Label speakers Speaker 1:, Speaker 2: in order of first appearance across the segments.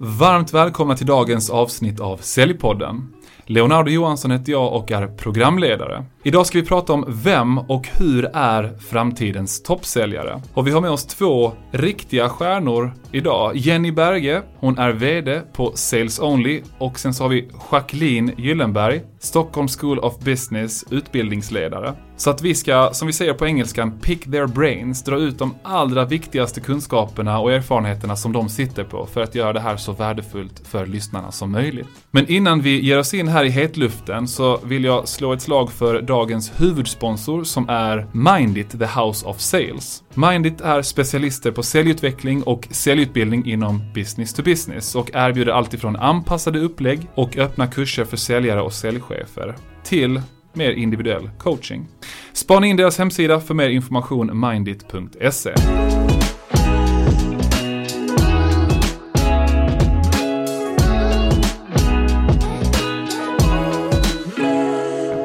Speaker 1: Varmt välkomna till dagens avsnitt av Säljpodden. Leonardo Johansson heter jag och är programledare. Idag ska vi prata om vem och hur är framtidens toppsäljare? Och vi har med oss två riktiga stjärnor idag. Jenny Berge, hon är VD på Sales Only och sen så har vi Jacqueline Gyllenberg, Stockholm School of Business utbildningsledare. Så att vi ska, som vi säger på engelskan, pick their brains, dra ut de allra viktigaste kunskaperna och erfarenheterna som de sitter på för att göra det här så värdefullt för lyssnarna som möjligt. Men innan vi ger oss in här i hetluften så vill jag slå ett slag för dagens huvudsponsor som är Mindit, the House of Sales. Mindit är specialister på säljutveckling och säljutbildning inom business to business och erbjuder alltifrån anpassade upplägg och öppna kurser för säljare och säljchefer till mer individuell coaching. Spana in deras hemsida för mer information mindit.se.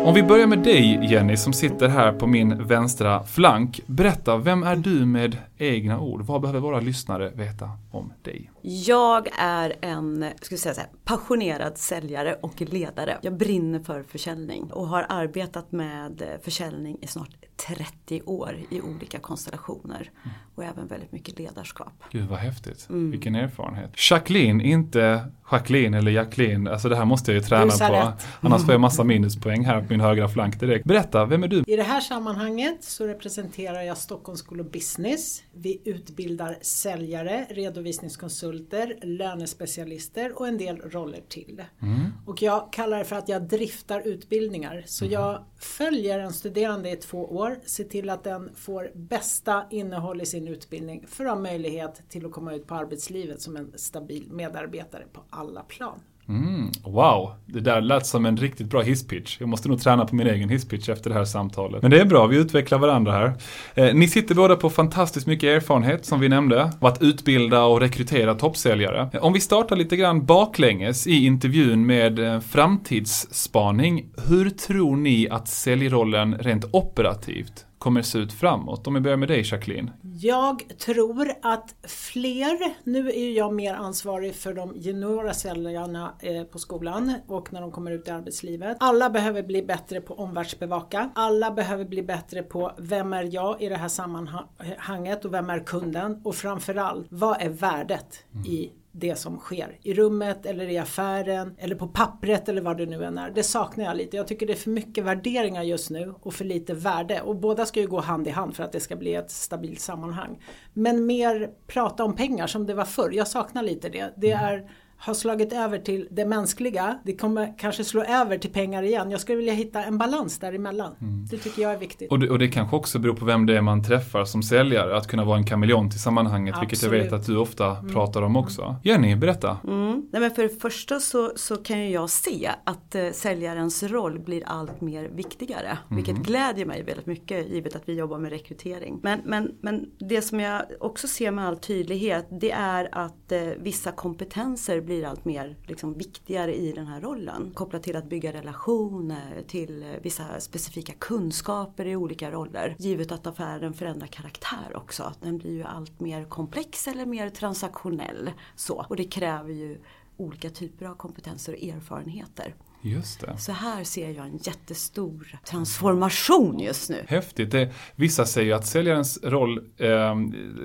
Speaker 1: Om vi börjar med dig Jenny som sitter här på min vänstra flank. Berätta, vem är du med egna ord? Vad behöver våra lyssnare veta om dig?
Speaker 2: Jag är en ska säga så här, passionerad säljare och ledare. Jag brinner för försäljning och har arbetat med försäljning i snart 30 år i olika konstellationer. Mm. Och även väldigt mycket ledarskap.
Speaker 1: Gud vad häftigt. Mm. Vilken erfarenhet. Jacqueline, inte Jacqueline eller Jacqueline. Alltså det här måste jag ju träna på. Rätt. Annars får jag massa minuspoäng här på min högra flank direkt. Berätta, vem är du?
Speaker 3: I det här sammanhanget så representerar jag Stockholm School of Business. Vi utbildar säljare, redovisningskonsulter, lönespecialister och en del roller till. Mm. Och jag kallar det för att jag driftar utbildningar. Så mm. jag följer en studerande i två år, ser till att den får bästa innehåll i sin utbildning för att ha möjlighet till att komma ut på arbetslivet som en stabil medarbetare på alla plan.
Speaker 1: Mm, wow, det där lät som en riktigt bra hisspitch. Jag måste nog träna på min egen hisspitch efter det här samtalet. Men det är bra, vi utvecklar varandra här. Eh, ni sitter båda på fantastiskt mycket erfarenhet som vi nämnde, av att utbilda och rekrytera toppsäljare. Eh, om vi startar lite grann baklänges i intervjun med eh, framtidsspaning. Hur tror ni att säljrollen rent operativt kommer se ut framåt? Om vi börjar med dig Jacqueline.
Speaker 3: Jag tror att fler, nu är jag mer ansvarig för de juniora säljarna eh, på skolan och när de kommer ut i arbetslivet. Alla behöver bli bättre på omvärldsbevaka. Alla behöver bli bättre på vem är jag i det här sammanhanget och vem är kunden och framförallt vad är värdet mm. i det som sker i rummet eller i affären eller på pappret eller vad det nu än är. Det saknar jag lite. Jag tycker det är för mycket värderingar just nu och för lite värde och båda ska ju gå hand i hand för att det ska bli ett stabilt sammanhang. Men mer prata om pengar som det var förr. Jag saknar lite det. Det mm. är har slagit över till det mänskliga. Det kommer kanske slå över till pengar igen. Jag skulle vilja hitta en balans däremellan. Mm. Det tycker jag är viktigt.
Speaker 1: Och det, och det kanske också beror på vem det är man träffar som säljare. Att kunna vara en kameleont i sammanhanget. Absolut. Vilket jag vet att du ofta mm. pratar om också. Jenny, berätta.
Speaker 2: Mm. Nej, men för det första så, så kan ju jag se att eh, säljarens roll blir allt mer viktigare. Mm. Vilket glädjer mig väldigt mycket givet att vi jobbar med rekrytering. Men, men, men det som jag också ser med all tydlighet det är att eh, vissa kompetenser blir blir allt mer liksom, viktigare i den här rollen. Kopplat till att bygga relationer, till eh, vissa specifika kunskaper i olika roller. Givet att affären förändrar karaktär också. Den blir ju allt mer komplex eller mer transaktionell. Så. Och det kräver ju olika typer av kompetenser och erfarenheter.
Speaker 1: Just det.
Speaker 2: Så här ser jag en jättestor transformation just nu.
Speaker 1: Häftigt. Det, vissa säger ju att säljarens roll eh,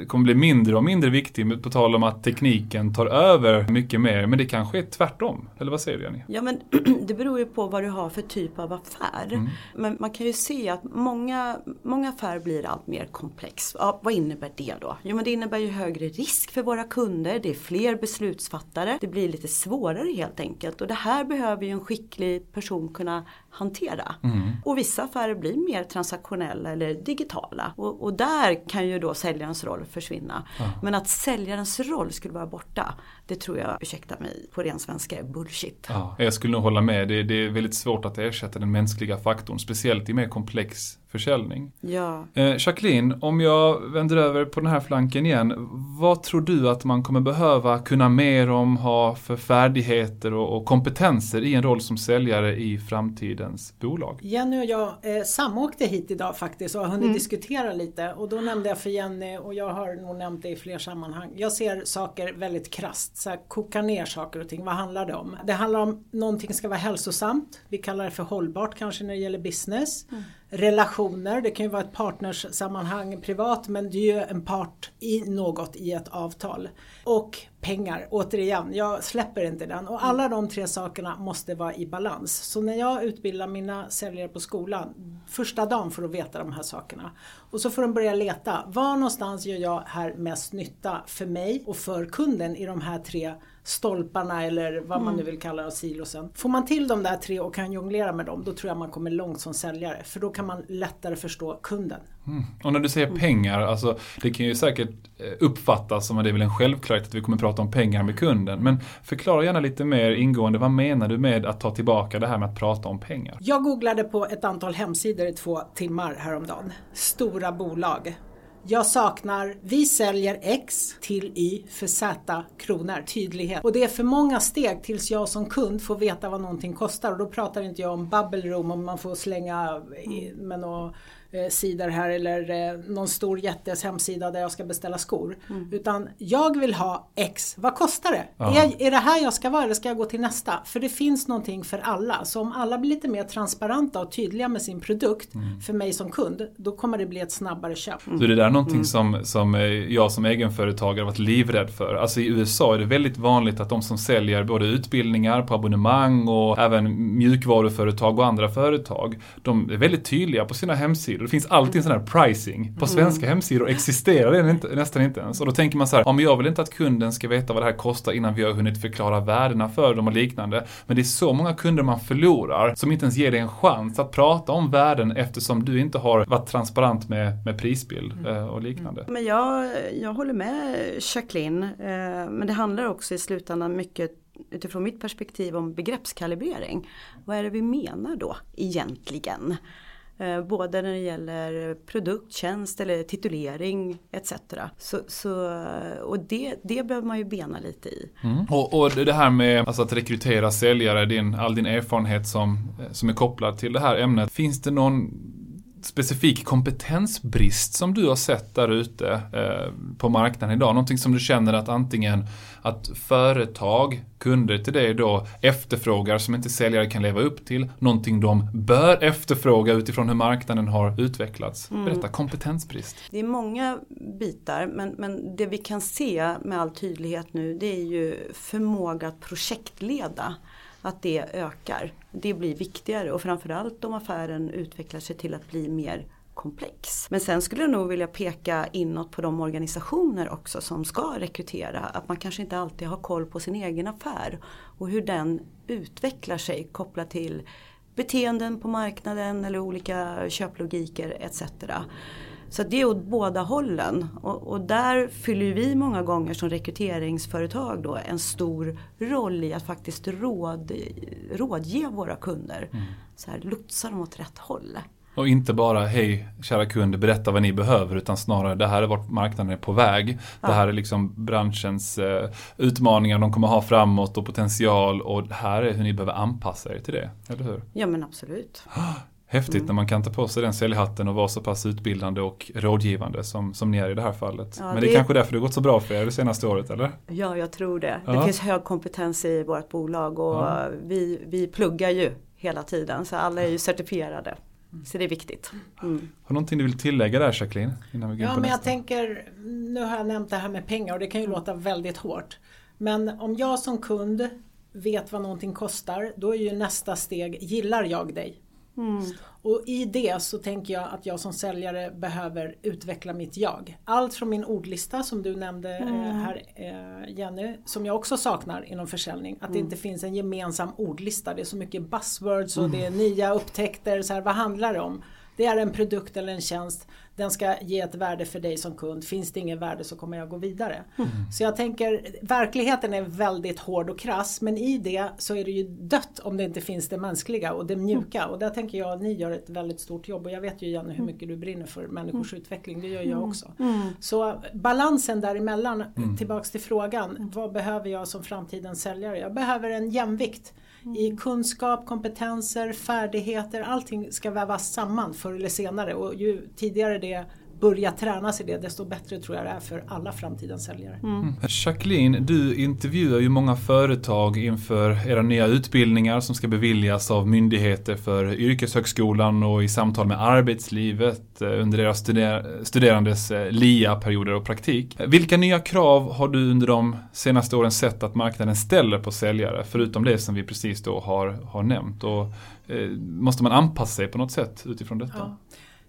Speaker 1: kommer bli mindre och mindre viktig på tal om att tekniken tar över mycket mer. Men det kanske är tvärtom. Eller vad säger du Jenny?
Speaker 2: Ja men det beror ju på vad du har för typ av affär. Mm. Men man kan ju se att många, många affärer blir allt mer komplex. Ja, vad innebär det då? Jo men det innebär ju högre risk för våra kunder. Det är fler beslutsfattare. Det blir lite svårare helt enkelt. Och det här behöver ju en skick skicklig person kunna hantera. Mm. Och vissa affärer blir mer transaktionella eller digitala. Och, och där kan ju då säljarens roll försvinna. Ja. Men att säljarens roll skulle vara borta, det tror jag, ursäkta mig på ren svenska, är bullshit.
Speaker 1: Ja, jag skulle nog hålla med. Det, det är väldigt svårt att ersätta den mänskliga faktorn, speciellt i mer komplex försäljning.
Speaker 2: Ja.
Speaker 1: Eh, Jacqueline, om jag vänder över på den här flanken igen. Vad tror du att man kommer behöva kunna mer om, ha för färdigheter och, och kompetenser i en roll som säljare i framtidens bolag?
Speaker 3: Jenny och jag eh, samåkte hit idag faktiskt och har hunnit
Speaker 2: Mm.
Speaker 3: diskutera lite och då nämnde jag för Jenny och jag har nog nämnt det i fler sammanhang. Jag ser saker väldigt krasst, så här, koka ner saker och ting. Vad handlar det om? Det handlar om någonting ska vara hälsosamt. Vi kallar det för hållbart kanske när det gäller business. Relationer, det kan ju vara ett partnerssammanhang privat men det är ju en part i något i ett avtal. Och pengar, återigen, jag släpper inte den. Och alla de tre sakerna måste vara i balans. Så när jag utbildar mina säljare på skolan, första dagen får de veta de här sakerna. Och så får de börja leta, var någonstans gör jag här mest nytta för mig och för kunden i de här tre stolparna eller vad man nu vill kalla det, silosen. Får man till de där tre och kan jonglera med dem, då tror jag man kommer långt som säljare. För då kan man lättare förstå kunden.
Speaker 1: Och när du säger pengar, alltså det kan ju säkert eh, uppfattas som att det är väl en självklarhet att vi kommer prata om pengar med kunden. Men förklara gärna lite mer ingående, vad menar du med att ta tillbaka det här med att prata om pengar?
Speaker 3: Jag googlade på ett antal hemsidor i två timmar häromdagen. Stora bolag. Jag saknar, vi säljer X till Y för Z kronor. Tydlighet. Och det är för många steg tills jag som kund får veta vad någonting kostar. Och då pratar inte jag om bubble room om man får slänga med något eh, sidor här eller eh, någon stor jättes hemsida där jag ska beställa skor. Utan jag vill ha X, vad kostar det?
Speaker 1: Ja.
Speaker 3: Är, är det här jag ska vara eller ska jag gå till nästa? För det finns någonting för alla. Så om alla blir lite mer transparenta och tydliga med sin produkt för mig som kund, då kommer det bli ett snabbare köp.
Speaker 1: Så det där är någonting som, som eh, jag som egenföretagare varit livrädd för. Alltså i USA är det väldigt vanligt att de som säljer både utbildningar på abonnemang och även mjukvaruföretag och andra företag, de är väldigt tydliga på sina hemsidor. Det finns alltid en sån här pricing. På svenska hemsidor existerar det inte, nästan inte ens. Och då tänker man så här, ja men jag vill inte att kunden ska veta vad det här kostar innan vi har hunnit förklara värdena för dem och liknande. Men det är så många kunder man förlorar som inte ens ger dig en chans att prata om värden eftersom du inte har varit transparent med, med prisbild eh, och liknande.
Speaker 2: Men jag, jag håller med Jacqueline. Eh, men det handlar också i slutändan mycket utifrån mitt perspektiv om begreppskalibrering. Vad är det vi menar då egentligen? Eh, både när det gäller produkt, tjänst eller titulering etc. Så, så, och det, det behöver man ju bena lite i.
Speaker 1: Mm. Och, och det här med alltså att rekrytera säljare, din, all din erfarenhet som, eh, som är kopplad till det här ämnet. Finns det någon specifik kompetensbrist som du har sett där ute eh, på marknaden idag? Någonting som du känner att antingen att företag, kunder till dig då efterfrågar som inte säljare kan leva upp till. Någonting de bör efterfråga utifrån hur marknaden har utvecklats. Berätta, kompetensbrist.
Speaker 2: Det är många bitar men, men det vi kan se med all tydlighet nu det är ju förmåga att projektleda. Att det ökar. Det blir viktigare och framförallt om affären utvecklar sig till att bli mer komplex. Men sen skulle jag nog vilja peka inåt på de organisationer också som ska rekrytera. Att man kanske inte alltid har koll på sin egen affär och hur den utvecklar sig kopplat till beteenden på marknaden eller olika köplogiker etc. Så det är åt båda hållen och, och där fyller vi många gånger som rekryteringsföretag då en stor roll i att faktiskt råd, rådge våra kunder. Så här, lotsa dem åt rätt håll.
Speaker 1: Och inte bara hej kära kunder berätta vad ni behöver utan snarare det här är vart marknaden är på väg. Det här är liksom branschens eh, utmaningar de kommer ha framåt och potential och det här är hur ni behöver anpassa er till det. Eller hur?
Speaker 2: Ja men absolut.
Speaker 1: Häftigt när man kan ta på sig den säljhatten och vara så pass utbildande och rådgivande som, som ni är i det här fallet.
Speaker 2: Ja,
Speaker 1: Men det är
Speaker 2: det-
Speaker 1: kanske därför det har gått så bra för er det senaste året eller?
Speaker 2: Ja jag tror det.
Speaker 1: Ja.
Speaker 2: Det finns hög kompetens i vårt bolag och
Speaker 1: Ja.
Speaker 2: vi, vi pluggar ju hela tiden så alla är ju certifierade. Så det är viktigt. Mm.
Speaker 1: Har du någonting du vill tillägga där Jacqueline? Innan vi går
Speaker 3: Ja men jag tänker, nu har jag nämnt det här med pengar och det kan ju låta väldigt hårt. Men om jag som kund vet vad någonting kostar, då är ju nästa steg, gillar jag dig? Och i det så tänker jag att jag som säljare behöver utveckla mitt jag. Allt från min ordlista som du nämnde eh, här eh, Jenny, som jag också saknar inom försäljning. Att det inte finns en gemensam ordlista. Det är så mycket buzzwords och det är nya upptäckter. Så här, vad handlar det om? Det är en produkt eller en tjänst. Den ska ge ett värde för dig som kund. Finns det inget värde så kommer jag gå vidare. Mm. Så jag tänker, verkligheten är väldigt hård och krass men i det så är det ju dött om det inte finns det mänskliga och det mjuka. Och där tänker jag att ni gör ett väldigt stort jobb och jag vet ju Jenny hur mycket du brinner för människors mm. utveckling. Det gör jag också. Mm. Så balansen däremellan, mm. tillbaks till frågan. Vad behöver jag som framtidens säljare? Jag behöver en jämvikt i kunskap, kompetenser, färdigheter, allting ska vävas samman förr eller senare. Och ju tidigare det börja tränas i det desto bättre tror jag det är för alla framtidens säljare. Mm.
Speaker 1: mm. Jacqueline, du intervjuar ju många företag inför era nya utbildningar som ska beviljas av myndigheter för yrkeshögskolan och i samtal med arbetslivet eh, under deras studer studerandes eh, LIA-perioder och praktik. Vilka nya krav har du under de senaste åren sett att marknaden ställer på säljare, förutom det som vi precis då har, har nämnt? Och, eh, måste man anpassa sig på något sätt utifrån detta? Ja.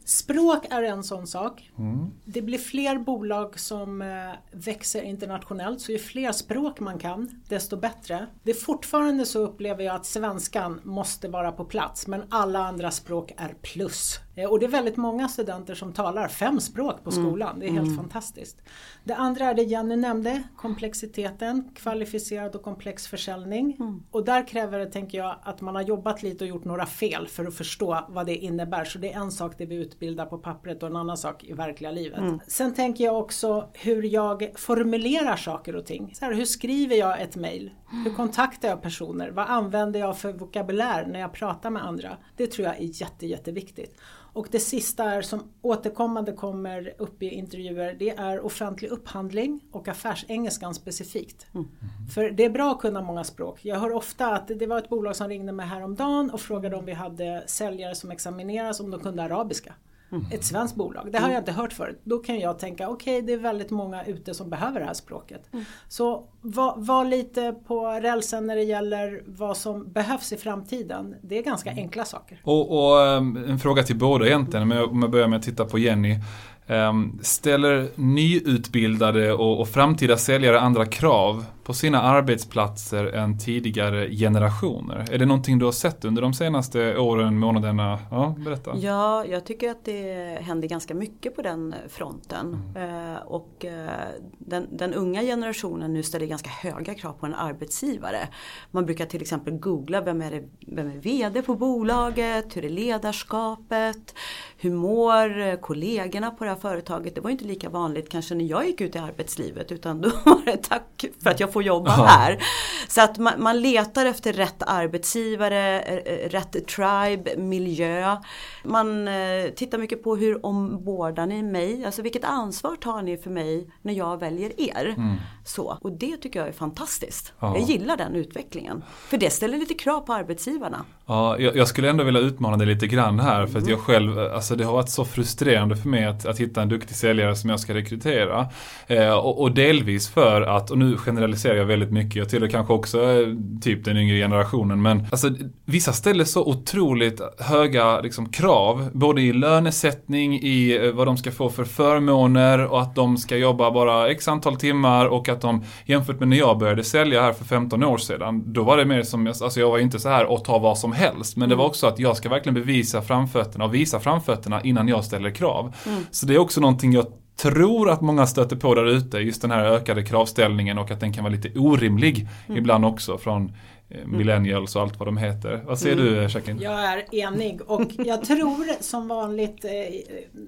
Speaker 3: Språk är en sån sak. Mm. Det blir fler bolag som eh, växer internationellt så ju fler språk man kan desto bättre. Det är fortfarande så upplever jag att svenskan måste vara på plats men alla andra språk är plus. Eh, och det är väldigt många studenter som talar fem språk på mm. skolan. Mm. Det är helt mm. fantastiskt. Det andra är det Jenny nämnde, komplexiteten, kvalificerad och komplex försäljning. Mm. Och där kräver det, tänker jag, att man har jobbat lite och gjort några fel för att förstå vad det innebär. Så det är en sak det vi utbildar på pappret och en annan sak i verkliga livet. Mm. Sen tänker jag också hur jag formulerar saker och ting. Så här, hur skriver jag ett mail? Hur kontaktar jag personer? Vad använder jag för vokabulär när jag pratar med andra? Det tror jag är jätte, jätteviktigt. Och det sista är som återkommande kommer upp i intervjuer, det är offentlig upphandling och affärsengelskan specifikt. Mm. För det är bra att kunna många språk. Jag hör ofta att det var ett bolag som ringde mig häromdagen och frågade om vi hade säljare som examineras om de kunde arabiska. Mm. Ett svenskt bolag. Det har jag inte hört förut. Då kan jag tänka, okej okay, det är väldigt många ute som behöver det här språket. Mm. Så var, var, lite på rälsen när det gäller vad som behövs i framtiden. Det är ganska mm. enkla saker.
Speaker 1: Och, och ehm, en fråga till båda egentligen, om jag börjar med att titta på Jenny. Ehm, ställer nyutbildade och, och framtida säljare andra krav på sina arbetsplatser än tidigare generationer? Är det någonting du har sett under de senaste åren, månaderna? Ja, berätta.
Speaker 2: Ja, jag tycker att det händer ganska mycket på den fronten. Mm. Eh, och eh, den, den, unga generationen nu ställer ganska höga krav på en arbetsgivare. Man brukar till exempel googla vem är, det, vem är VD på bolaget, hur är ledarskapet, hur mår kollegorna på det här företaget? Det var inte lika vanligt kanske när jag gick ut i arbetslivet utan då var det tack för att jag får jobba Aha. här. Så att man, man, letar efter rätt arbetsgivare, eh, rätt tribe, miljö. Man eh, tittar mycket på hur ombordar ni mig? Alltså vilket ansvar tar ni för mig när jag väljer er? Mm. Så, och det tycker jag är fantastiskt. Ja. Jag gillar den utvecklingen. För det ställer lite krav på arbetsgivarna.
Speaker 1: Ja, jag, jag skulle ändå vilja utmana dig lite grann här för att jag själv, alltså det har varit så frustrerande för mig att, att hitta en duktig säljare som jag ska rekrytera. Eh, och, och, delvis för att, och nu generaliserar jag väldigt mycket, jag tillhör kanske också eh, typ den yngre generationen, men alltså vissa ställer så otroligt höga liksom, krav, både i lönesättning, i eh, vad de ska få för förmåner och att de ska jobba bara x antal timmar och att de jämfört med när jag började sälja här för 15 år sedan, då var det mer som, alltså jag var inte så här och ta vad som helst, men det var också att jag ska verkligen bevisa framfötterna och visa framfötterna innan jag ställer krav. Mm. Så det är också någonting jag tror att många stöter på där ute, just den här ökade kravställningen och att den kan vara lite orimlig mm. ibland också från eh, mm. millennials och allt vad de heter. Vad säger mm. du Jacqueline?
Speaker 3: Jag är enig och jag tror som vanligt eh,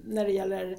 Speaker 3: när det gäller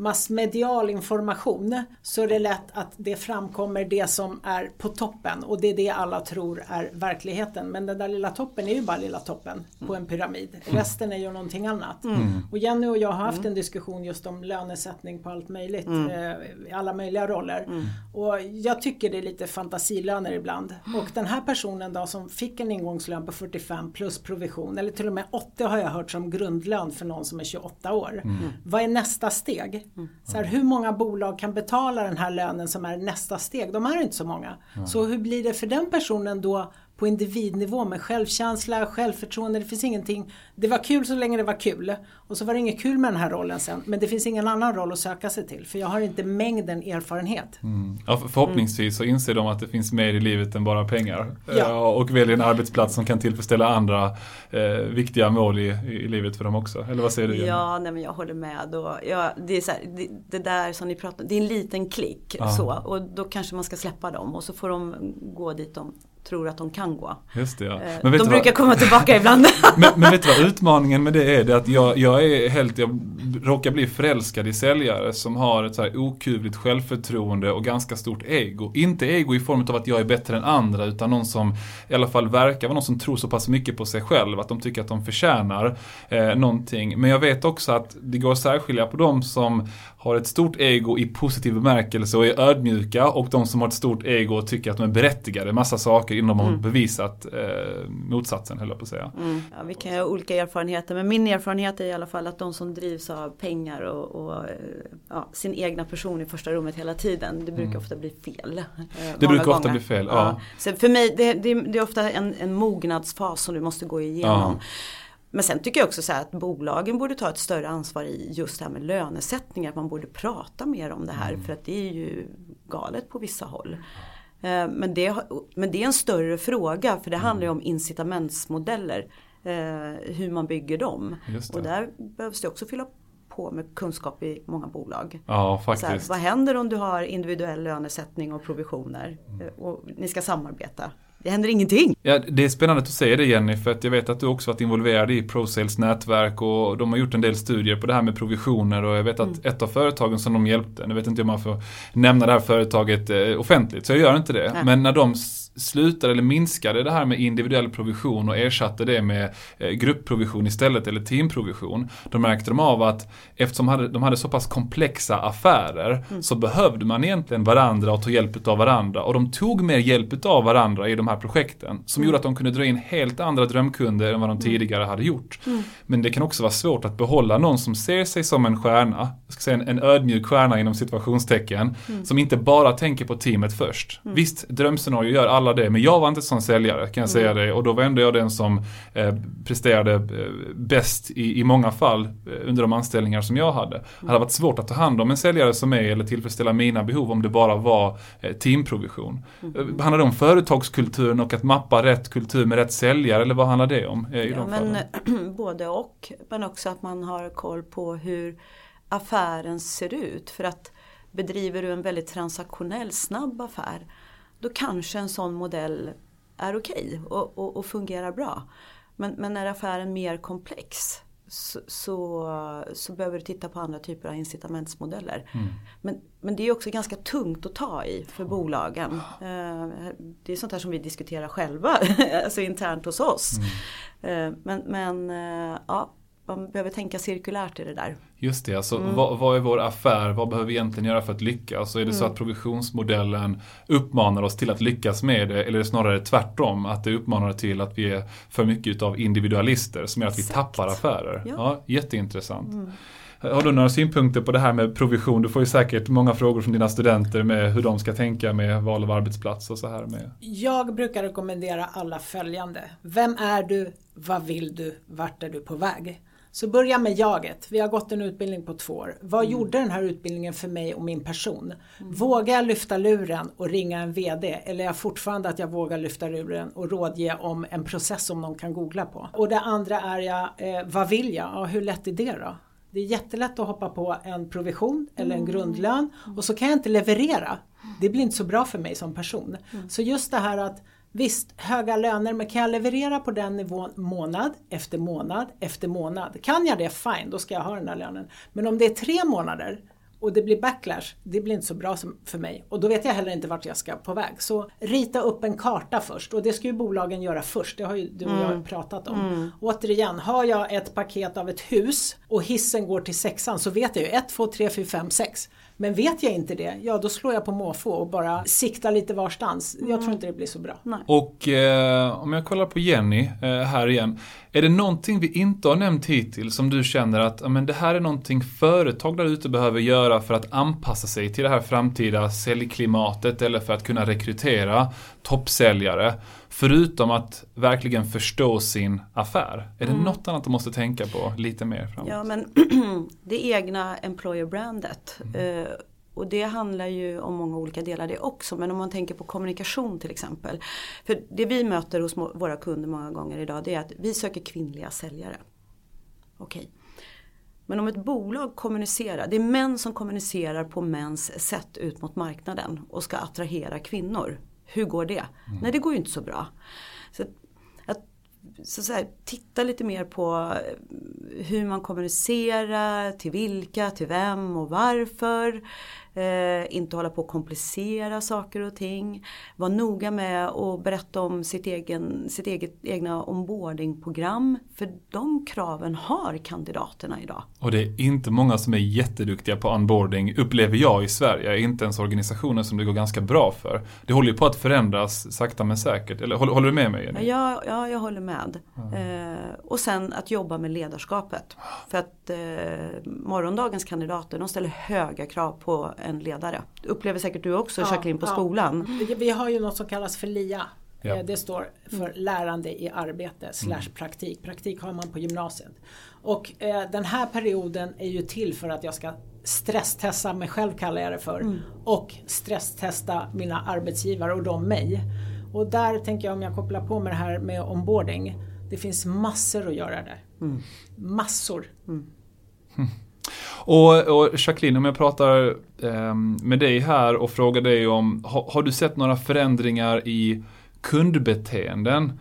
Speaker 3: massmedial information så är det lätt att det framkommer det som är på toppen och det är det alla tror är verkligheten. Men den där lilla toppen är ju bara lilla toppen på en pyramid. Mm. Resten är ju någonting annat. Mm. Och Jenny och jag har haft mm. en diskussion just om lönesättning på allt möjligt. Mm. Eh, I alla möjliga roller. Mm. Och jag tycker det är lite fantasilöner ibland. Och den här personen då som fick en ingångslön på 45 plus provision eller till och med 80 har jag hört som grundlön för någon som är 28 år. Mm. Vad är nästa steg? Mm. Så här, hur många bolag kan betala den här lönen som är nästa steg? De är inte så många. Mm. Så hur blir det för den personen då på individnivå med självkänsla, självförtroende, det finns ingenting. Det var kul så länge det var kul och så var det inget kul med den här rollen sen men det finns ingen annan roll att söka sig till för jag har inte mängden erfarenhet.
Speaker 1: Mm. Ja, förhoppningsvis så inser de att det finns mer i livet än bara pengar
Speaker 3: Ja.
Speaker 1: och väljer en arbetsplats som kan tillfredsställa andra eh, viktiga mål i, i livet för dem också. Eller vad säger du? Jenny?
Speaker 2: Ja, nej, men jag håller med. Och, ja, det, är så här, det, det där som ni pratar om, det är en liten klick. Så, och då kanske man ska släppa dem och så får de gå dit de tror att de kan gå.
Speaker 1: Just det, ja.
Speaker 2: Eh, de brukar
Speaker 1: vad,
Speaker 2: komma tillbaka ibland.
Speaker 1: men, men vet du vad utmaningen med det är? Det att jag, jag är helt, jag råkar bli förälskad i säljare som har ett så här okuvligt självförtroende och ganska stort ego. Inte ego i form av att jag är bättre än andra utan någon som i alla fall verkar vara någon som tror så pass mycket på sig själv att de tycker att de förtjänar eh, någonting. Men jag vet också att det går att särskilja på de som har ett stort ego i positiv bemärkelse och är ödmjuka och de som har ett stort ego och tycker att de är berättigade. Massa saker innan de har bevisat eh, motsatsen höll jag på att säga.
Speaker 2: Mm. Ja, vi kan ha olika erfarenheter men min erfarenhet är i alla fall att de som drivs av pengar och, och eh, ja, sin egna person i första rummet hela tiden. Det brukar ofta bli fel. eh,
Speaker 1: Mm. Det brukar ofta
Speaker 2: gånger.
Speaker 1: bli fel, ja.
Speaker 2: Så för mig det, det, det är ofta en, en mognadsfas som du måste gå igenom.
Speaker 1: Ja.
Speaker 2: Men sen tycker jag också så att bolagen borde ta ett större ansvar i just det här med lönesättningar. Man borde prata mer om det här
Speaker 1: Mm.
Speaker 2: för att det är ju galet på vissa håll. Eh, Men det, men det är en större fråga för det handlar ju om incitamentsmodeller. Eh, Hur man bygger dem. Och där behövs det också fylla på med kunskap i många bolag.
Speaker 1: Ja,
Speaker 2: Så här,
Speaker 1: faktiskt.
Speaker 2: vad händer om du har individuell lönesättning och provisioner eh, och ni ska samarbeta? Det händer ingenting.
Speaker 1: Ja, det är spännande att du säger det Jenny, för att jag vet att du också varit involverad i ProSales nätverk och de har gjort en del studier på det här med provisioner och jag vet att ett av företagen som de hjälpte, nu vet inte om man får nämna det här företaget eh, offentligt, så jag gör inte det.
Speaker 2: Nej.
Speaker 1: Men när de slutade eller minskade det här med individuell provision och ersatte det med eh, gruppprovision istället eller teamprovision, då märkte de av att eftersom de hade, de hade så pass komplexa affärer så behövde man egentligen varandra och ta hjälp av varandra. Och de tog mer hjälp av varandra i de här projekten som gjorde att de kunde dra in helt andra drömkunder än vad de tidigare hade gjort. Men det kan också vara svårt att behålla någon som ser sig som en stjärna, jag ska säga en, en ödmjuk stjärna inom situationstecken, som inte bara tänker på teamet först. Visst, drömscenario gör alla det, men jag var inte sån säljare kan jag säga det och då var ändå jag den som eh, presterade eh, bäst i, i många fall eh, under de anställningar som jag hade. Det hade varit svårt att ta hand om en säljare som mig eller tillfredsställa mina behov om det bara var eh, teamprovision. Eh, handlar det om företagskulturen och att mappa rätt kultur med rätt säljare eller vad handlar det om? Eh, i
Speaker 2: Ja,
Speaker 1: de
Speaker 2: men
Speaker 1: fallen?
Speaker 2: både och. Men också att man har koll på hur affären ser ut. För att bedriver du en väldigt transaktionell snabb affär då kanske en sån modell är okej och, och, och fungerar bra. Men, men är affären mer komplex så, så, så behöver du titta på andra typer av incitamentsmodeller. Men, men det är också ganska tungt att ta i för bolagen. Eh, Det är sånt här som vi diskuterar själva, alltså internt hos oss. Eh, Men, men eh, ja, man behöver tänka cirkulärt i det där.
Speaker 1: Just det, alltså
Speaker 2: Mm.
Speaker 1: vad, vad är vår affär? Vad behöver vi egentligen göra för att lyckas? Och är det
Speaker 2: Mm.
Speaker 1: så att provisionsmodellen uppmanar oss till att lyckas med det eller är det snarare tvärtom? Att det uppmanar till att vi är för mycket utav individualister som gör att vi
Speaker 2: Exakt.
Speaker 1: tappar affärer? Ja,
Speaker 2: Ja. Mm.
Speaker 1: jätteintressant. Har du några synpunkter på det här med provision? Du får ju säkert många frågor från dina studenter med hur de ska tänka med val av arbetsplats och så här med.
Speaker 3: Jag brukar rekommendera alla följande. Vem är du? Vad vill du? Vart är du på väg? Så börja med jaget. Vi har gått en utbildning på två år. Vad gjorde den här utbildningen för mig och min person? Vågar jag lyfta luren och ringa en VD? Eller är jag fortfarande att jag vågar lyfta luren och rådge om en process som någon kan googla på? Och det andra är jag, eh, vad vill jag? Ja, hur lätt är det då? Det är jättelätt att hoppa på en provision eller en grundlön och så kan jag inte leverera. Det blir inte så bra för mig som person. Så just det här att Visst, höga löner, men kan jag leverera på den nivån månad efter månad efter månad? Kan jag det, fine, då ska jag ha den här lönen. Men om det är tre månader och det blir backlash, det blir inte så bra för mig. Och då vet jag heller inte vart jag ska på väg. Så rita upp en karta först och det ska ju bolagen göra först. Det har ju du och jag pratat om. Återigen, har jag ett paket av ett hus och hissen går till sexan så vet jag ju 1, 2, 3, 4, 5, 6. Men vet jag inte det, ja då slår jag på måfå och bara siktar lite varstans. Jag tror inte det blir så bra.
Speaker 1: Och eh, om jag kollar på Jenny eh, här igen. Är det någonting vi inte har nämnt hittills som du känner att ja, men det här är någonting företag där ute behöver göra för att anpassa sig till det här framtida säljklimatet eller för att kunna rekrytera toppsäljare Förutom att verkligen förstå sin affär. Är det mm. något annat de måste tänka på lite mer framåt?
Speaker 2: Ja men det egna employer-brandet. Mm. Eh, och det handlar ju om många olika delar det också. Men om man tänker på kommunikation till exempel. För det vi möter hos våra kunder många gånger idag det är att vi söker kvinnliga säljare. Okej. Okay. Men om ett bolag kommunicerar, det är män som kommunicerar på mäns sätt ut mot marknaden och ska attrahera kvinnor. Hur går det? Mm. Nej det går ju inte så bra. Så att, så, så här, titta lite mer på hur man kommunicerar, till vilka, till vem och varför. Eh, inte hålla på att komplicera saker och ting. Var noga med att berätta om sitt, egen, sitt eget egna onboardingprogram. För de kraven har kandidaterna idag.
Speaker 1: Och det är inte många som är jätteduktiga på onboarding upplever jag i Sverige. Inte ens organisationer som det går ganska bra för. Det håller ju på att förändras sakta men säkert. Eller håller, håller du med mig?
Speaker 2: Jenny? Ja, ja, jag håller med. Mm. Eh, och sen att jobba med ledarskapet. För att eh, morgondagens kandidater de ställer höga krav på en ledare. upplever säkert du också ja, Jacqueline på ja. skolan.
Speaker 3: Vi har ju något som kallas för LIA. Ja. Eh, det står för lärande i arbete slash mm. praktik. Praktik har man på gymnasiet. Och eh, den här perioden är ju till för att jag ska stresstesta mig själv kallar jag det för. Mm. Och stresstesta mina arbetsgivare och de mig. Och där tänker jag om jag kopplar på med det här med onboarding. Det finns massor att göra där. Mm. Massor. Mm.
Speaker 1: Och, och Jacqueline, om jag pratar eh, med dig här och frågar dig om, ha, har du sett några förändringar i kundbeteenden?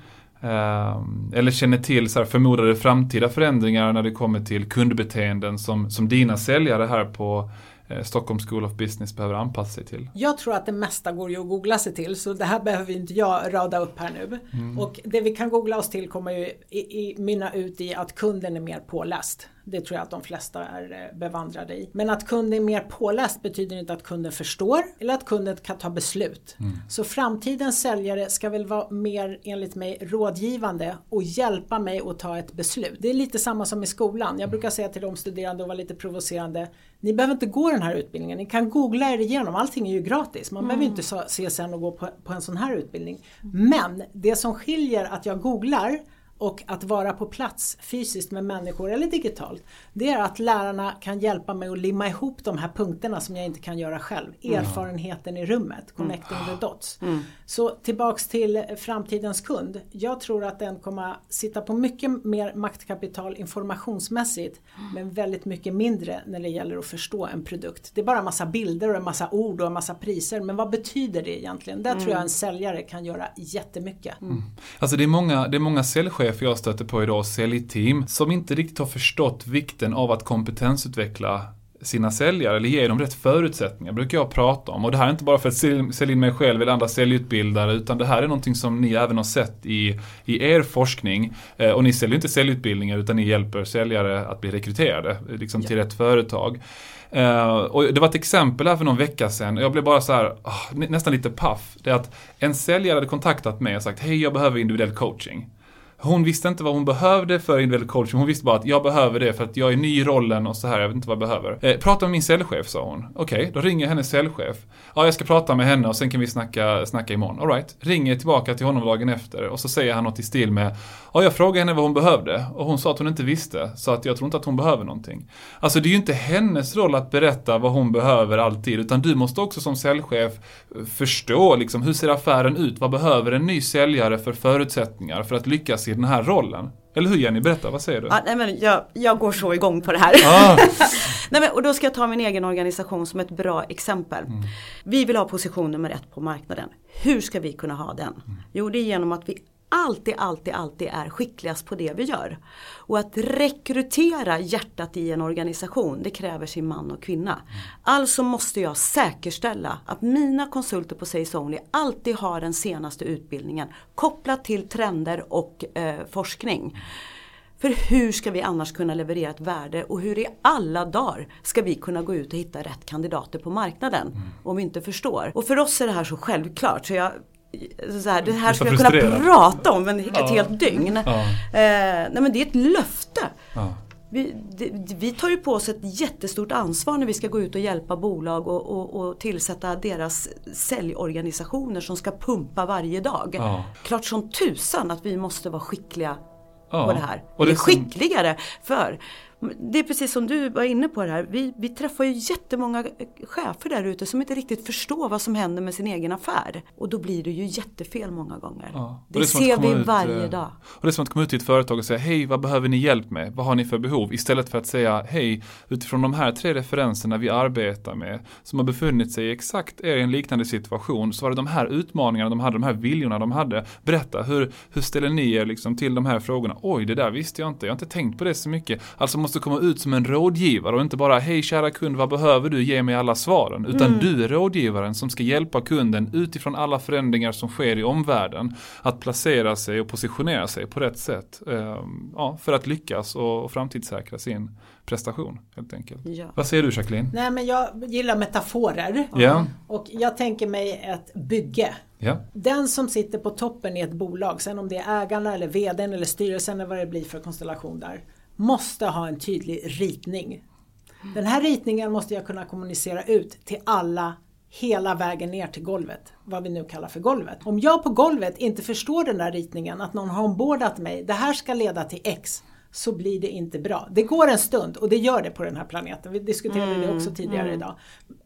Speaker 1: Eh, eller känner till så här, förmodade framtida förändringar när det kommer till kundbeteenden som, som dina säljare här på eh, Stockholm School of Business behöver anpassa sig till?
Speaker 3: Jag tror att det mesta går ju att googla sig till så det här behöver inte jag rada upp här nu. Mm. Och det vi kan googla oss till kommer ju i, i, mynna ut i att kunden är mer påläst. Det tror jag att de flesta är eh, bevandrade i. Men att kunden är mer påläst betyder inte att kunden förstår eller att kunden kan ta beslut. Mm. Så framtidens säljare ska väl vara mer enligt mig rådgivande och hjälpa mig att ta ett beslut. Det är lite samma som i skolan. Jag brukar säga till de studerande och vara lite provocerande. Ni behöver inte gå den här utbildningen. Ni kan googla er igenom. Allting är ju gratis. Man mm. behöver inte se sen och gå på, på en sån här utbildning. Men det som skiljer att jag googlar och att vara på plats fysiskt med människor eller digitalt. Det är att lärarna kan hjälpa mig att limma ihop de här punkterna som jag inte kan göra själv. Mm. Erfarenheten i rummet, connecting mm. the dots. Mm. Så tillbaks till framtidens kund. Jag tror att den kommer sitta på mycket mer maktkapital informationsmässigt men väldigt mycket mindre när det gäller att förstå en produkt. Det är bara en massa bilder och en massa ord och en massa priser men vad betyder det egentligen? Där tror jag en säljare kan göra jättemycket.
Speaker 1: Mm. Alltså det är många, det är många säljchefer chefer jag stöter på idag, säljteam, som inte riktigt har förstått vikten av att kompetensutveckla sina säljare eller ge dem rätt förutsättningar brukar jag prata om. Och det här är inte bara för att sälja in mig själv eller andra säljutbildare utan det här är någonting som ni även har sett i, i er forskning. Eh, och ni säljer inte säljutbildningar utan ni hjälper säljare att bli rekryterade liksom, till rätt företag. Uh, och det var ett exempel här för någon vecka sedan. Jag blev bara så här, oh, nästan lite paff. Det är att en säljare hade kontaktat mig och sagt, hej jag behöver individuell coaching. Hon visste inte vad hon behövde för individuell coaching. Hon visste bara att jag behöver det för att jag är ny i rollen och så här. Jag vet inte vad jag behöver. Eh, prata med min säljchef, sa hon. Okej, okay, då ringer jag hennes säljchef. Ja, jag ska prata med henne och sen kan vi snacka, snacka imorgon. Alright. Ringer tillbaka till honom dagen efter och så säger han något i stil med Ja, jag frågade henne vad hon behövde och hon sa att hon inte visste. Så att jag tror inte att hon behöver någonting. Alltså det är ju inte hennes roll att berätta vad hon behöver alltid. Utan du måste också som säljchef förstå liksom, hur ser affären ut? Vad behöver en ny säljare för förutsättningar för att lyckas i den här rollen? Eller hur Jenny, berätta, vad säger du?
Speaker 2: Ja, nej, men jag, jag går så igång på det här. Ah. nej, men, och då ska jag ta min egen organisation som ett bra exempel. Mm. Vi vill ha position nummer ett på marknaden. Hur ska vi kunna ha den? Mm. Jo, det är genom att vi alltid, alltid, alltid är skickligast på det vi gör. Och att rekrytera hjärtat i en organisation, det kräver sin man och kvinna. Alltså måste jag säkerställa att mina konsulter på Sales Only alltid har den senaste utbildningen kopplat till trender och eh, forskning. För hur ska vi annars kunna leverera ett värde och hur i alla dagar ska vi kunna gå ut och hitta rätt kandidater på marknaden mm. om vi inte förstår. Och för oss är det här så självklart så jag så här, det här skulle jag kunna prata om en, ett ja. helt dygn. Ja. Eh, nej men det är ett löfte. Ja. vi, det, vi tar ju på oss ett jättestort ansvar när vi ska gå ut och hjälpa bolag och, och, och tillsätta deras säljorganisationer som ska pumpa varje dag.
Speaker 1: Ja.
Speaker 2: Klart som tusan att vi måste vara skickliga på det här.
Speaker 1: Och det
Speaker 2: Eller
Speaker 1: som-
Speaker 2: skickligare. För det är precis som du var inne på det här. Vi, vi träffar ju jättemånga chefer där ute som inte riktigt förstår vad som händer med sin egen affär. Och då blir det ju jättefel många gånger.
Speaker 1: Ja.
Speaker 2: Det,
Speaker 1: att
Speaker 2: ser vi
Speaker 1: ut,
Speaker 2: varje
Speaker 1: eh,
Speaker 2: dag.
Speaker 1: Och det är som att komma ut till ett företag och säga hej, vad behöver ni hjälp med? Vad har ni för behov? Istället för att säga hej, utifrån de här tre referenserna vi arbetar med som har befunnit sig i exakt er i en liknande situation så var det de här utmaningarna de hade, de här viljorna de hade. Berätta, hur, hur ställer ni er liksom till de här frågorna? Oj, det där visste jag inte, jag har inte tänkt på det så mycket. Alltså måste komma ut som en rådgivare och inte bara hej kära kund, vad behöver du? Ge mig alla svaren. Utan du är rådgivaren som ska hjälpa kunden utifrån alla förändringar som sker i omvärlden att placera sig och positionera sig på rätt sätt. ehm, ja, för att lyckas och, framtidssäkra sin prestation helt enkelt.
Speaker 2: Ja.
Speaker 1: Vad säger du Jacqueline?
Speaker 3: Nej men jag gillar metaforer.
Speaker 1: Ja,
Speaker 3: Och jag tänker mig ett bygge.
Speaker 1: ja,
Speaker 3: Den som sitter på toppen i ett bolag, sen om det är ägarna eller vdn eller styrelsen eller vad det blir för konstellation där, måste ha en tydlig ritning. Den här ritningen måste jag kunna kommunicera ut till alla hela vägen ner till golvet, vad vi nu kallar för golvet. Om jag på golvet inte förstår den där ritningen, att någon har ombordat mig, det här ska leda till X, så blir det inte bra. Det går en stund och det gör det på den här planeten. Vi diskuterade det också tidigare idag.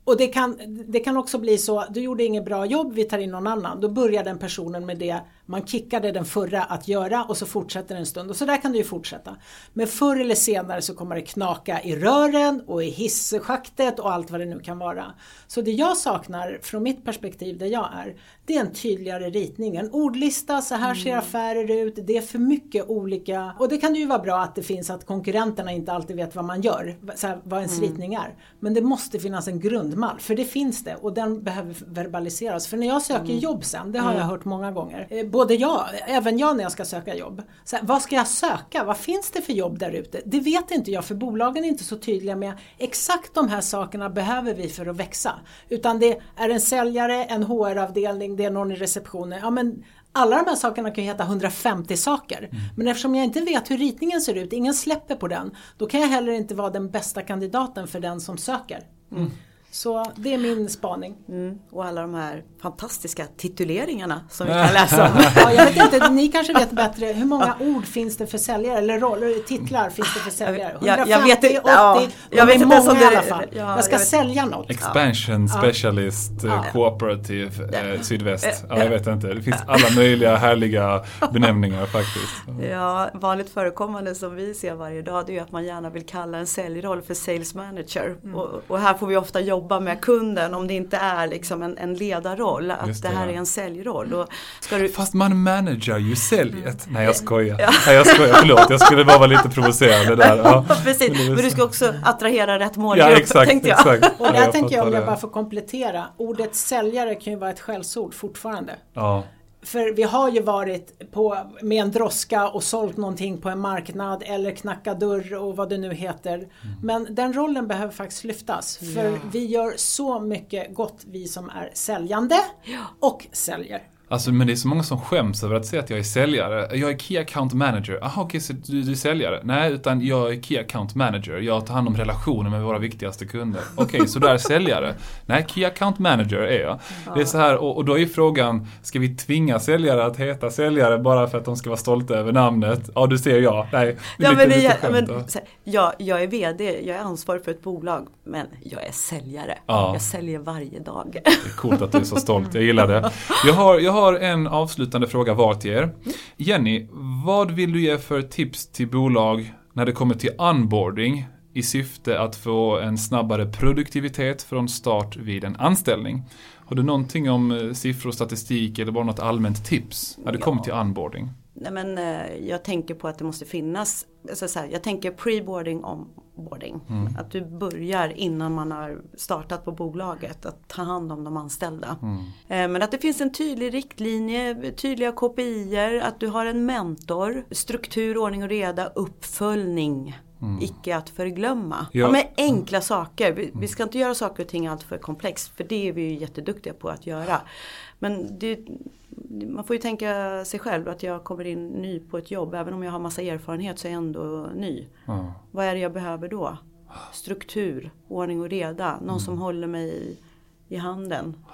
Speaker 3: Och det kan, det kan också bli så, du gjorde inget bra jobb, vi tar in någon annan. Då börjar den personen med det man kickade den förra att göra och så fortsätter det en stund. Och så där kan det ju fortsätta. Men förr eller senare så kommer det knaka i rören och i hisschaktet och allt vad det nu kan vara. Så det jag saknar från mitt perspektiv där jag är, det är en tydligare ritning. En ordlista, så här ser affärer ut, det är för mycket olika. Och det kan ju vara bra att det finns att konkurrenterna inte alltid vet vad man gör, så här, vad ens ritning är. Men det måste finnas en grundmall, för det finns det och den behöver verbaliseras. För när jag söker jobb sen, det har jag hört många gånger, eh, både jag, även jag när jag ska söka jobb. Så här, vad ska jag söka? Vad finns det för jobb där ute? Det vet inte jag, för bolagen är inte så tydliga med exakt de här sakerna behöver vi för att växa. Utan det är en säljare, en HR-avdelning, det är någon i receptionen. Ja, men alla de här sakerna kan ju heta 150 saker. Men eftersom jag inte vet hur ritningen ser ut, ingen släpper på den, då kan jag heller inte vara den bästa kandidaten för den som söker. Så det är min spaning.
Speaker 2: Mm. Och alla de här fantastiska tituleringarna som vi kan läsa om.
Speaker 3: Ja, jag vet inte, ni kanske vet bättre. Hur många ord finns det för säljare? Eller roller, titlar finns det för säljare?
Speaker 2: Jag-
Speaker 3: 150,
Speaker 2: jag vet inte-
Speaker 3: 80?
Speaker 2: ja, jag vet inte
Speaker 3: många
Speaker 2: det-
Speaker 3: i alla fall.
Speaker 2: ja,
Speaker 3: jag ska
Speaker 2: jag
Speaker 3: sälja något.
Speaker 1: Expansion, specialist, eh, cooperative, eh, sydväst. Ja, jag vet inte. Det finns alla möjliga härliga benämningar faktiskt.
Speaker 2: Ja, vanligt förekommande som vi ser varje dag det är ju att man gärna vill kalla en säljroll för sales manager.
Speaker 1: Mm.
Speaker 2: Och, och här får vi ofta jobba med kunden om det inte är liksom en, en ledarroll. Att
Speaker 1: Just
Speaker 2: det,
Speaker 1: det,
Speaker 2: här
Speaker 1: ja.
Speaker 2: är en säljroll. Och ska du,
Speaker 1: Fast man manager ju säljet.
Speaker 2: Mm.
Speaker 1: Nej jag skojar. Nej jag skojar, förlåt. Jag skulle bara vara lite provocerande där. Ja.
Speaker 2: Precis,
Speaker 1: Men
Speaker 2: du ska också attrahera rätt målgrupp
Speaker 1: Ja exakt,
Speaker 2: tänkte jag.
Speaker 1: exakt.
Speaker 3: Och
Speaker 1: Ja,
Speaker 3: där tänker jag om jag bara får komplettera. Ordet säljare kan ju vara ett skällsord fortfarande.
Speaker 1: Ja.
Speaker 3: För vi har ju varit på, med en droska och sålt någonting på en marknad eller knacka dörr och vad det nu heter.
Speaker 1: Mm.
Speaker 3: Men den rollen behöver faktiskt lyftas. För
Speaker 2: Ja.
Speaker 3: vi gör så mycket gott, vi som är säljande och säljer.
Speaker 1: Alltså men det är så många som skäms över att säga att jag är säljare. Jag är Key Account Manager. Jaha okej, så du, du är säljare? Nej, utan jag är Key Account Manager. Jag tar hand om relationer med våra viktigaste kunder. Okej, så du är säljare? Nej, Key Account Manager är jag. Det är så här, och, och då är frågan, ska vi tvinga säljare att heta säljare bara för att de ska vara stolta över namnet? Ja, du ser jag. Nej,
Speaker 2: Ja,
Speaker 1: lite,
Speaker 2: men det,
Speaker 1: lite skämt.
Speaker 2: men, så jag, jag är VD, jag är ansvarig för ett bolag men jag är säljare.
Speaker 1: Ja.
Speaker 2: Jag säljer varje dag.
Speaker 1: Det är coolt att du är så stolt, jag gillar det. Jag har, jag har en avslutande fråga var till er. Jenny, vad vill du ge för tips till bolag när det kommer till onboarding i syfte att få en snabbare produktivitet från start vid en anställning? Har du någonting om eh, siffror, statistik eller bara något allmänt tips när det
Speaker 2: Ja.
Speaker 1: kommer till onboarding?
Speaker 2: Nej, men, eh, jag tänker på att det måste finnas, alltså, så här, jag tänker pre-boarding, onboarding.
Speaker 1: Mm.
Speaker 2: Att du börjar innan man har startat på bolaget att ta hand om de anställda.
Speaker 1: Mm.
Speaker 2: Eh, Men att det finns en tydlig riktlinje, tydliga KPIer, att du har en mentor, struktur, ordning och reda, uppföljning. Icke att förglömma.
Speaker 1: Mm. Ja.
Speaker 2: Ja. men enkla saker. Vi, vi ska inte göra saker och ting allt för komplext. För det är vi ju jätteduktiga på att göra. Men det, man får ju tänka sig själv att jag kommer in ny på ett jobb. Även om jag har massa erfarenhet så är jag ändå ny.
Speaker 1: Ja.
Speaker 2: Vad är det jag behöver då? Struktur, ordning och reda. Någon som håller mig i, i handen.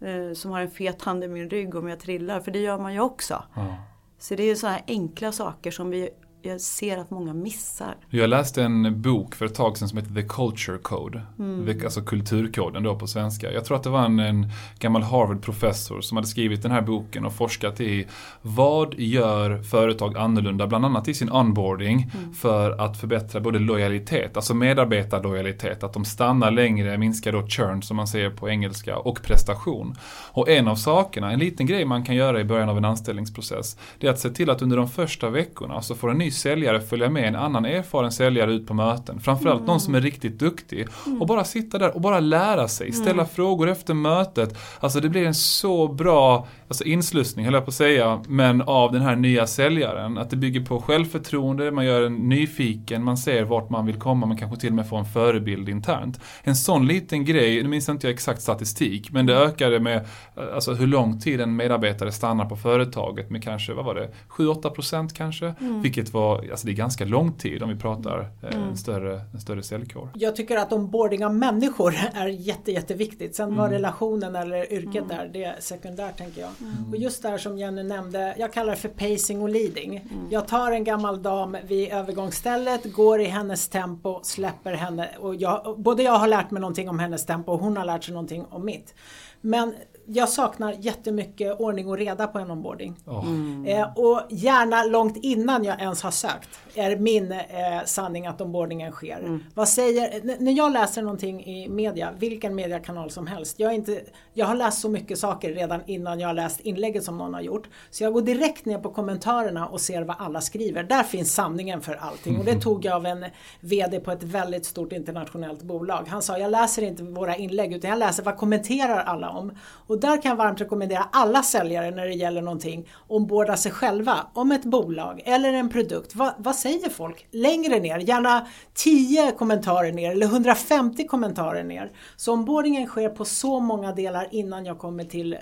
Speaker 2: Eh, som har en fet hand i min rygg om jag trillar. För det gör man ju också.
Speaker 1: Ja.
Speaker 2: Så det är sådana här enkla saker som vi, jag ser att många missar.
Speaker 1: Jag läste en bok för ett tag sedan som heter The Culture Code. The- Alltså kulturkoden då på svenska. Jag tror att det var en, en gammal Harvard-professor som hade skrivit den här boken och forskat i vad gör företag annorlunda, bland annat i sin onboarding, för att förbättra både lojalitet, alltså medarbetarlojalitet, att de stannar längre, minskar då churn som man säger på engelska, och prestation. Och en av sakerna, en liten grej man kan göra i början av en anställningsprocess, det är att se till att under de första veckorna så får en ny säljare följa med en annan erfaren säljare ut på möten. Framförallt någon som är riktigt duktig. Och bara sitta där och bara lära sig, ställa frågor efter mötet. Alltså det blir en så bra alltså inslussning, höll jag på att säga, men av den här nya säljaren. Att det bygger på självförtroende, man gör en nyfiken, man ser vart man vill komma, man kanske till och med får en förebild internt. En sån liten grej, nu minns inte jag exakt statistik, men det ökade med alltså hur lång tid en medarbetare stannar på företaget med kanske, vad var det, 7-8 procent kanske? Vilket var, alltså det är ganska lång tid om vi pratar eh, en, större, en större säljkår.
Speaker 3: Jag tycker att onboarding av människor är jätte, jätteviktigt. Sen vad relationen eller yrket är, det är sekundärt tänker jag. Och just det här som Jenny nämnde, jag kallar det för pacing och leading. Jag tar en gammal dam vid övergångsstället, går i hennes tempo, släpper henne. Och jag, både jag har lärt mig någonting om hennes tempo och hon har lärt sig någonting om mitt. Men jag saknar jättemycket ordning och reda på en onboarding.
Speaker 1: Åh.
Speaker 3: Eh, och gärna långt innan jag ens har sökt är min eh, sanning att onboardingen sker. Vad säger, när jag läser någonting i media, vilken mediekanal som helst, jag, inte, jag har läst så mycket saker redan innan jag har läst inlägget som någon har gjort. Så jag går direkt ner på kommentarerna och ser vad alla skriver. Där finns sanningen för allting. Och det tog jag av en VD på ett väldigt stort internationellt bolag. Han sa, jag läser inte våra inlägg utan jag läser vad kommenterar alla om. Och där kan jag varmt rekommendera alla säljare när det gäller någonting, ombordar sig själva om ett bolag eller en produkt. Vad, vad säger folk? Längre ner, gärna 10 kommentarer ner eller 150 kommentarer ner. Så onboardingen sker på så många delar innan jag kommer till eh,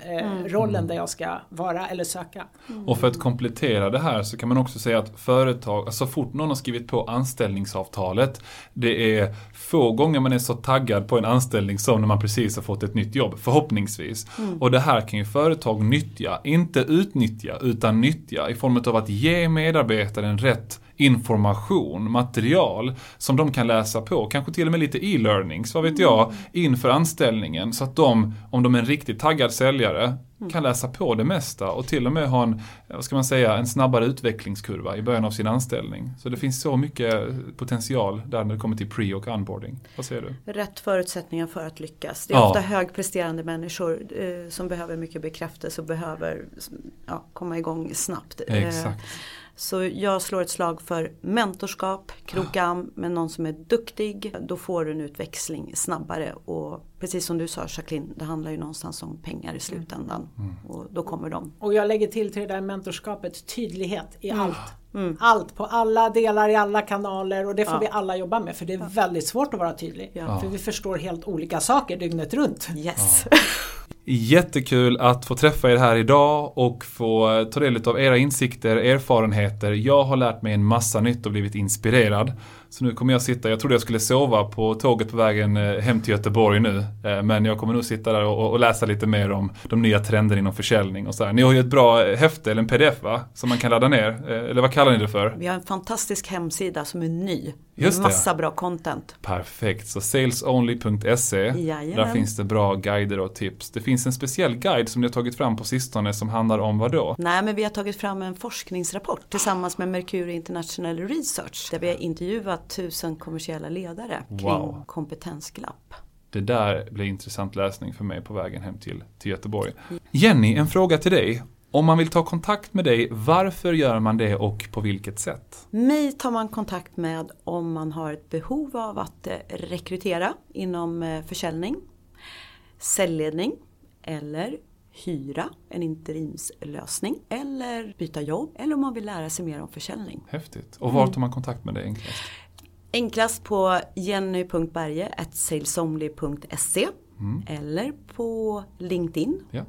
Speaker 3: rollen där jag ska vara eller söka.
Speaker 1: Och för att komplettera det här så kan man också säga att företag, alltså så fort någon har skrivit på anställningsavtalet, det är få gånger man är så taggad på en anställning som när man precis har fått ett nytt jobb, förhoppningsvis. Och det här kan ju företag nyttja, inte utnyttja, utan nyttja i form av att ge medarbetaren rätt information, material som de kan läsa på, kanske till och med lite e-learnings, vad vet jag, inför anställningen så att de, om de är en riktigt taggad säljare, kan läsa på det mesta och till och med ha en, vad ska man säga, en snabbare utvecklingskurva i början av sin anställning. Så det finns så mycket potential där när det kommer till pre och onboarding. Vad säger du?
Speaker 2: Rätt förutsättningar för att lyckas. Det är
Speaker 1: Ja.
Speaker 2: ofta högpresterande människor eh, som behöver mycket bekräftelse och behöver ja, komma igång snabbt. Eh,
Speaker 1: Exakt.
Speaker 2: Så jag slår ett slag för mentorskap, kroka arm med någon som är duktig. Då får du en utväxling snabbare och precis som du sa Jacqueline, det handlar ju någonstans om pengar i slutändan. Och då kommer de.
Speaker 3: Och jag lägger till till det där mentorskapet tydlighet i allt. Allt, på alla delar, i alla kanaler och det får
Speaker 2: Ja.
Speaker 3: vi alla jobba med för det är väldigt svårt att vara tydlig.
Speaker 2: Ja.
Speaker 3: För vi förstår helt olika saker dygnet runt.
Speaker 2: Yes!
Speaker 1: Jättekul att få träffa er här idag och få ta del av era insikter, erfarenheter. Jag har lärt mig en massa nytt och blivit inspirerad. Så nu kommer jag sitta, jag trodde jag skulle sova på tåget på vägen eh, hem till Göteborg nu. Eh, Men jag kommer nog sitta där och, och läsa lite mer om de nya trenderna inom försäljning och så här. Ni har ju ett bra eh, häfte, eller en pdf va? Som man kan ladda ner. Eller vad kallar ni det för?
Speaker 2: Vi har en fantastisk hemsida som är ny.
Speaker 1: Just
Speaker 2: med
Speaker 1: det.
Speaker 2: massa bra content.
Speaker 1: Perfekt, så salesonly.se. Där finns det bra guider och tips. Det finns en speciell guide som ni har tagit fram på sistone som handlar om vad då?
Speaker 2: Nej men vi har tagit fram en forskningsrapport tillsammans med Mercury International Research. Där vi har intervjuat tusen kommersiella ledare kring
Speaker 1: Wow.
Speaker 2: kompetensglapp.
Speaker 1: Det där blir intressant läsning för mig på vägen hem till, till Göteborg. Jenny, en fråga till dig. Om man vill ta kontakt med dig, varför gör man det och på vilket sätt?
Speaker 2: Mig tar man kontakt med om man har ett behov av att eh, rekrytera inom eh, försäljning, säljledning eller hyra en interimslösning eller byta jobb eller om man vill lära sig mer om försäljning.
Speaker 1: Häftigt. Och var tar man kontakt med dig enklast?
Speaker 2: Enklast på jenny.berge.salesomly.se eller på LinkedIn.
Speaker 1: Ja.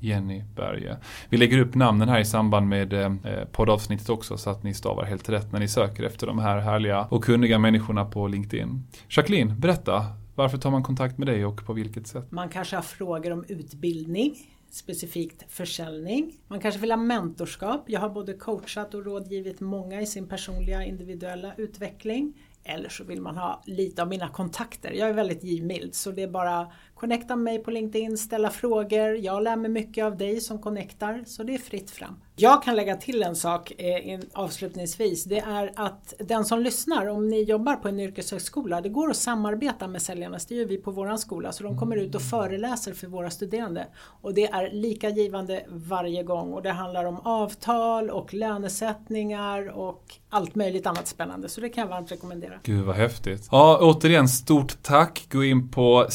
Speaker 1: Jenny Berge. Vi lägger upp namnen här i samband med eh, poddavsnittet också så att ni stavar helt rätt när ni söker efter de här härliga och kunniga människorna på LinkedIn. Jacqueline, berätta. Varför tar man kontakt med dig och på vilket sätt?
Speaker 3: Man kanske har frågor om utbildning specifikt försäljning. Man kanske vill ha mentorskap. Jag har både coachat och rådgivit många i sin personliga individuella utveckling. Eller så vill man ha lite av mina kontakter. Jag är väldigt givmild så det är bara connecta med mig på LinkedIn, ställa frågor. Jag lär mig mycket av dig som connectar så det är fritt fram. Jag kan lägga till en sak eh, avslutningsvis. Det är att den som lyssnar, om ni jobbar på en yrkeshögskola, det går att samarbeta med säljarna. Det gör vi på vår skola. Så de kommer ut och föreläser för våra studerande. Och det är lika givande varje gång. Och det handlar om avtal och lönesättningar och allt möjligt annat spännande. Så det kan jag varmt rekommendera.
Speaker 1: Gud vad häftigt. Ja, återigen stort tack. Gå in på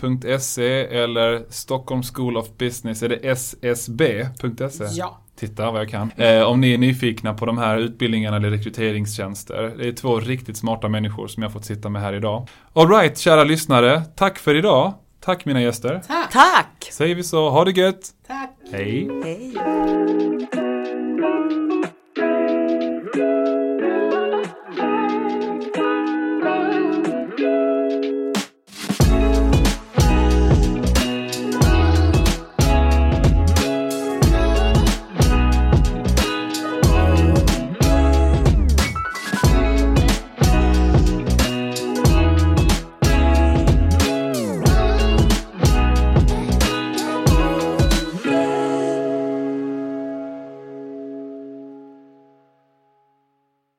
Speaker 1: salesonly.se eller Stockholm School of Business, är det ssb.se?
Speaker 3: Ja.
Speaker 1: Titta vad jag kan. Eh, om ni är nyfikna på de här utbildningarna eller rekryteringstjänster. Det är två riktigt smarta människor som jag fått sitta med här idag. Alright, kära lyssnare. Tack för idag. Tack mina gäster.
Speaker 3: Tack!
Speaker 2: Tack!
Speaker 1: Säger vi så. Ha det gött.
Speaker 3: Tack!
Speaker 1: Hej.
Speaker 2: Hej!